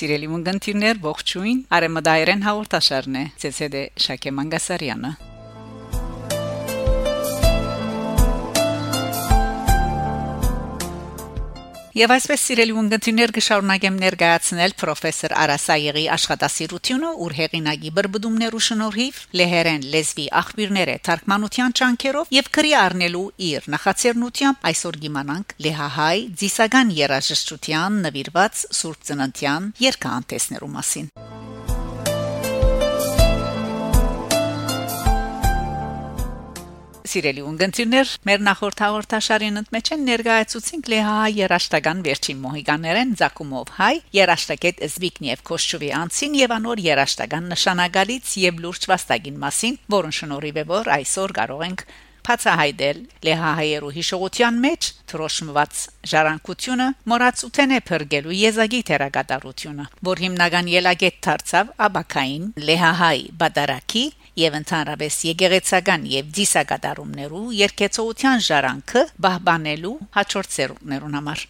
Սիրելի ունգընտիրներ, ողջույն։ Արեմադայերեն հաղորդաշարն է։ ՑՍԴ Շակե Մանգասարյանը։ Եվ այսպես սիրելի ունգընտիրներ կշարունակեմ ներկայացնել պրոֆեսոր Արասայեգի աշխատասիրությունը ուր հեղինակի բրբդումներու շնորհիվ լեհերեն լեզվի աղբյուրները թարգմանության ճանկերով եւ քրի առնելու իր նախաձեռնությամբ այսօր գիմանանք լեհահայ ձիսական երաժշտության նվիրված Սուրբ Ծննդյան երգանտեսներու մասին Սիրելի ունգընտիրներ, մեր նախորդ հաղորդաշարին ընդմեջ են ներկայացուցինք Լեհահայ երաշտական վերջին մոհիկաներեն Զակումով հայ երաշտակետ Զվիգնիև Կոշչուվի անցին եւ անոր երաշտական նշանակալից եւ լուրջ վաստակին մասին, որոնց շնորհիվ է որ այսօր կարող ենք բացահայտել լեհահայերու հիշողության մեջ թրոշմված ժառանգությունը մորացութեն է փրկելու եզակի թերագատարությունը որ հիմնական ելագետ դարձավ աբակային լեհահայ բադարակի եւ ընդհանրապես եկեղեցական եւ դիսակատարումներու երկեցողության ժարանքը բահբանելու հաջորդ ծերուններուն համար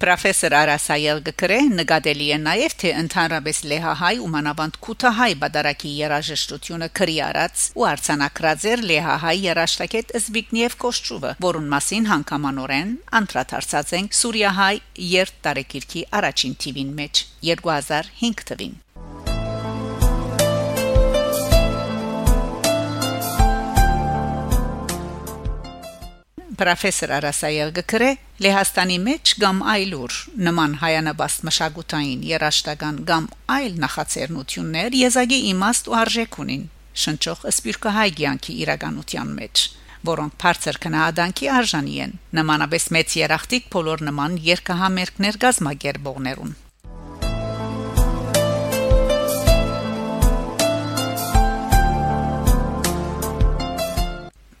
Պրոֆեսոր Արասայել գկրե նկատելի է նաև թե ընդհանրապես լեհահայ ու մանավանդ քութահայ բادرակի երաժշտությունը քրի արած ու արցանակրած էր լեհահայ երաժշտակետ Զբիգնիև Կոշչուվը, որուն մասին հանգամանորեն անդրադարձած են Սուրիահայ երթ տարեկիրքի առաջին թիվին մեջ 2005 թվին։ Պրոֆեսոր Արասայել գկրե Լեհաստանի մեջ կամ այլուր նման հայանաբաց մշակութային երաշտական կամ այլ նախաձեռնություններ եզակի իմաստ ու արժեք ունին շնչող սպիրկահայ ցանկի իրականության մեջ որոնք բարձր քնահանդանքի արժանի են նմանապես մեծ երախտիկ բոլոր նման երկհամերկներ գազմագերբողներուն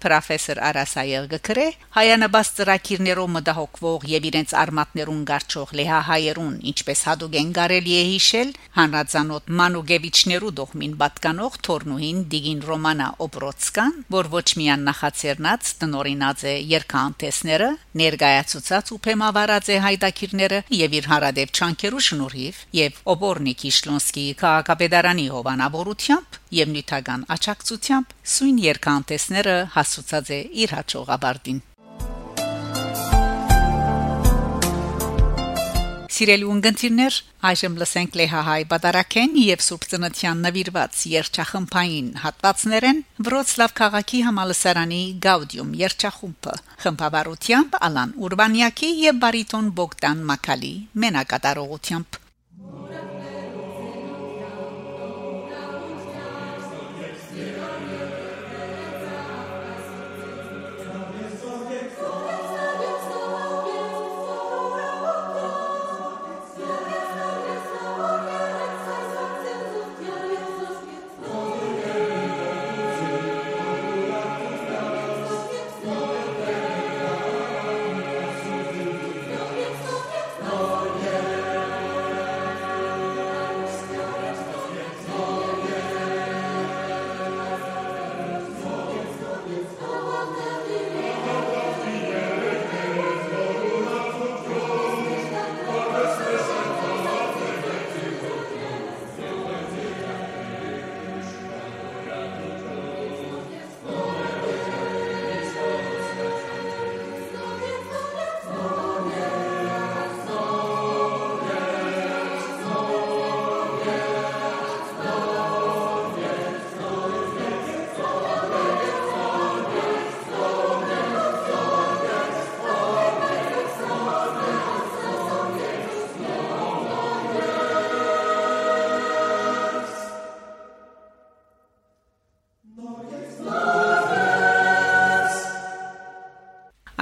Պրոֆեսոր Արասայել գկրե հայանաբաց ծրակիրներով մտահոգվող եւ իրենց արմատներուն գարչող լեհահայերուն ինչպես հadoop են կարելի է հիշել հանրածանոթ Մանուգևիչներու դողմին պատկանող Թորնուհին Դիգին Ռոմանա Օբրոցկան որ ոչ միան նախաձեռնած տնորինած է երկհանտեսները ներկայացուցած ու փեմավարած է հայտակիրները եւ իր հարադեպ չանկերու շնորհիվ եւ Օբորնիկի Շլոնսկիի քաղաքապետարանի հովանավորությամբ եւ նյութական աճակցությամբ սույն երկհանտեսները հասուցած է իր հաջողաբարդին Սիրելի ունգընտիրներ, այժմ լսենք Լեհահայ Բադարակեն եւ Սուրբ Ծննդյան նվիրված երգչախմբային հատվածներեն Վրոցլավ քաղաքի համալսարանի Գաուդիում երգչախումբը խմբավարությամբ Ալան Ուրբանյակի եւ բարիտոն Բոգդան Մակալի մենակատարողությամբ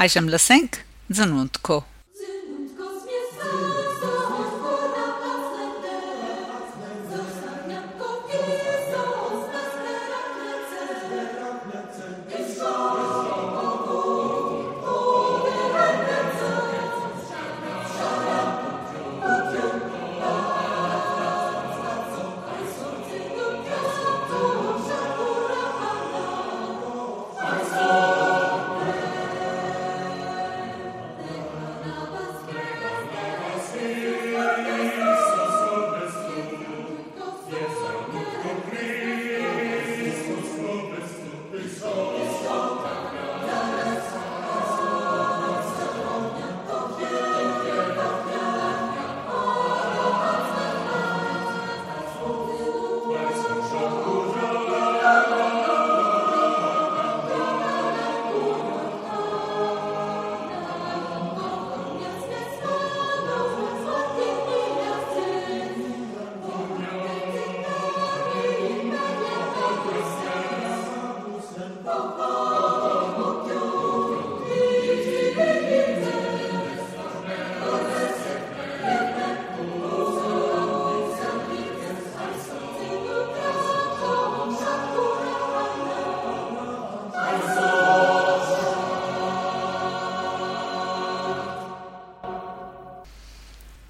Այժմ լսենք ծնունդ քո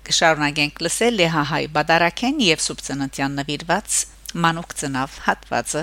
Կշարունակենք լսել լեհահայ բադարակեն եւ սուբցնատյան նվիրված մանուկ ծնավ հատվածը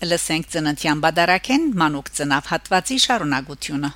Լսենք ծննդյան բադարակեն մանուկ ծնավ հատվածի շարունակությունը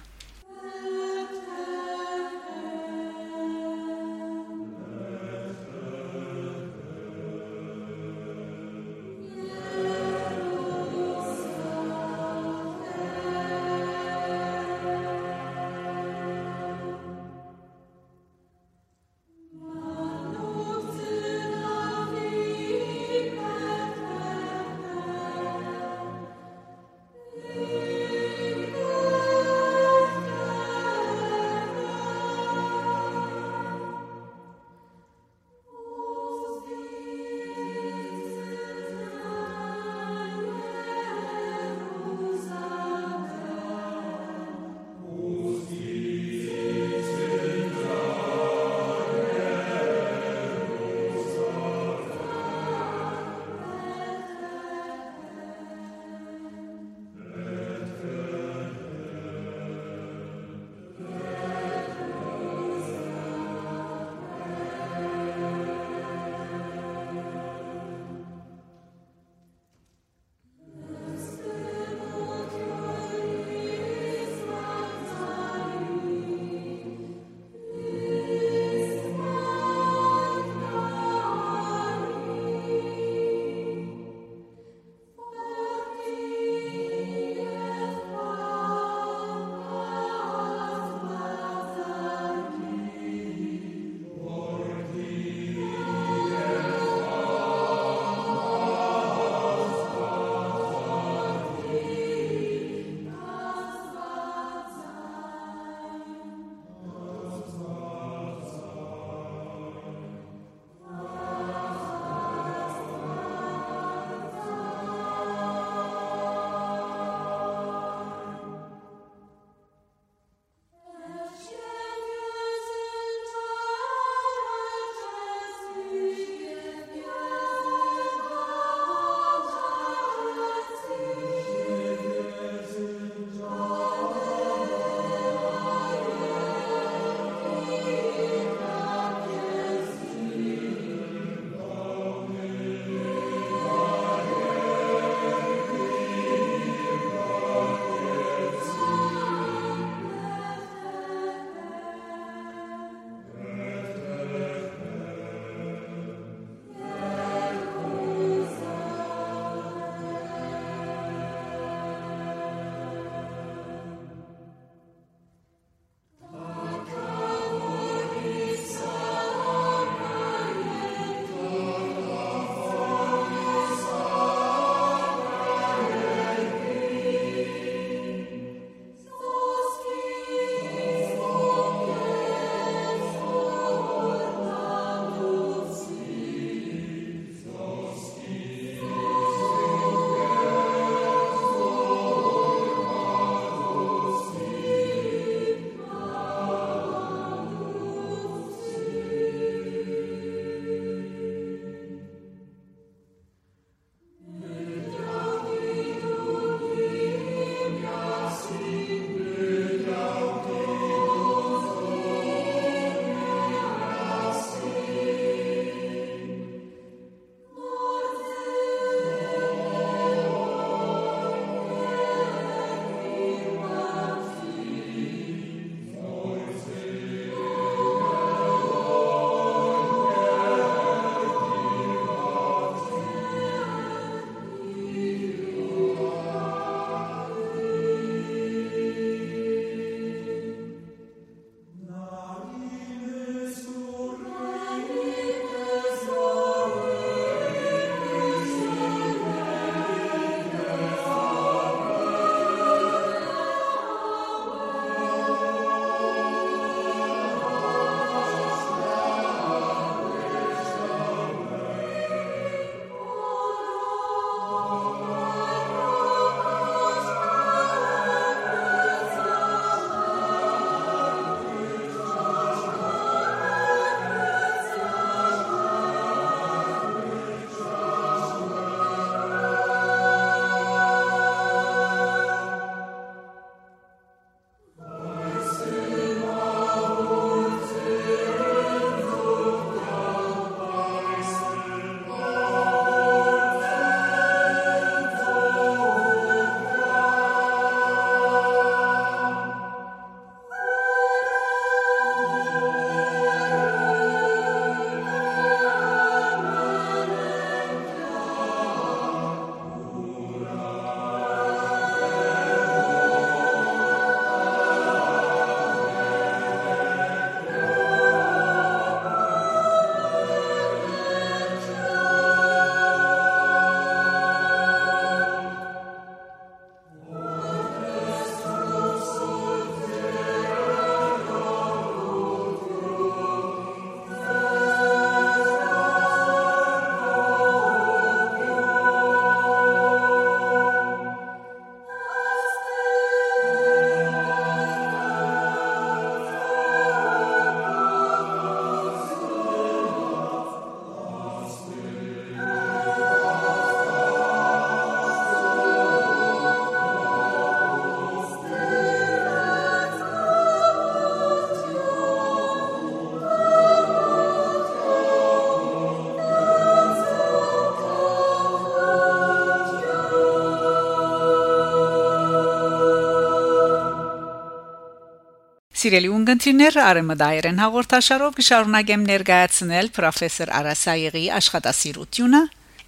Սիրելի ունգընտիրներ, արեմդայերեն հաղորդաշարով կշարունակեմ ներկայացնել պրոֆեսոր Արասայեգի աշխատասիրությունը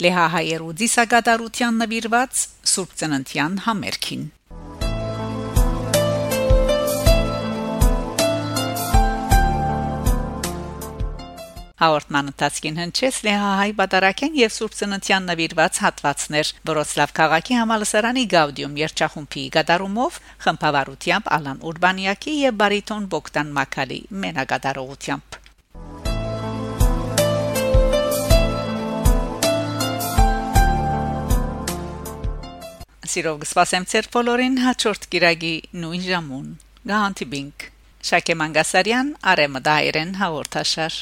Լեհահայերու դիսագադարության նվիրված Սուրբ Ծննդյան համերգին։ Հաղորդման ընթացքին հնչեց Լեհահայ Բադարակեն եւ Սուրբ Ծննդյան նվիրված հատվածներ Վրոցլավ քաղաքի համալսարանի Գաուդիում երգչախումբի գդարումով խմբավարությամբ Ալան Ուրբանյակի եւ բարիտոն Բոգդան Մակալի մենագդարողությամբ Սիրով կսպասեմ ցեր բոլորին հաջորդ գիրագի նույն ժամուն։ Գանտիբինգ Շակե Մանգասարյան, Արեմդայերեն հաղորդաշար։